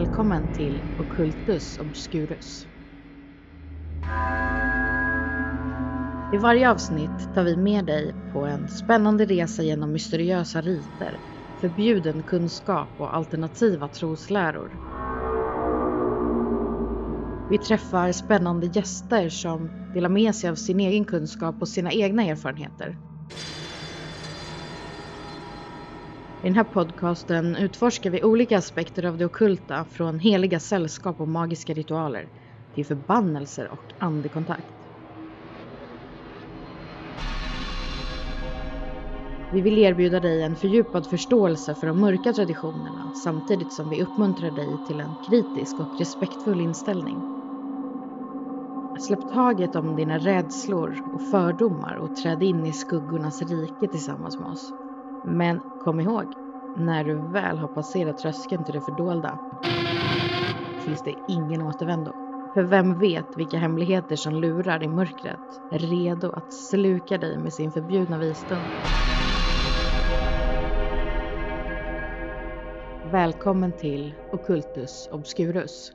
Välkommen till Occultus Obscurus. I varje avsnitt tar vi med dig på en spännande resa genom mysteriösa riter, förbjuden kunskap och alternativa trosläror. Vi träffar spännande gäster som delar med sig av sin egen kunskap och sina egna erfarenheter. I den här podcasten utforskar vi olika aspekter av det okulta från heliga sällskap och magiska ritualer till förbannelser och andekontakt. Vi vill erbjuda dig en fördjupad förståelse för de mörka traditionerna samtidigt som vi uppmuntrar dig till en kritisk och respektfull inställning. Släpp taget om dina rädslor och fördomar och träd in i skuggornas rike tillsammans med oss. Men kom ihåg, när du väl har passerat tröskeln till det fördolda finns det ingen återvändo. För vem vet vilka hemligheter som lurar i mörkret, redo att sluka dig med sin förbjudna visdom. Välkommen till Occultus Obscurus.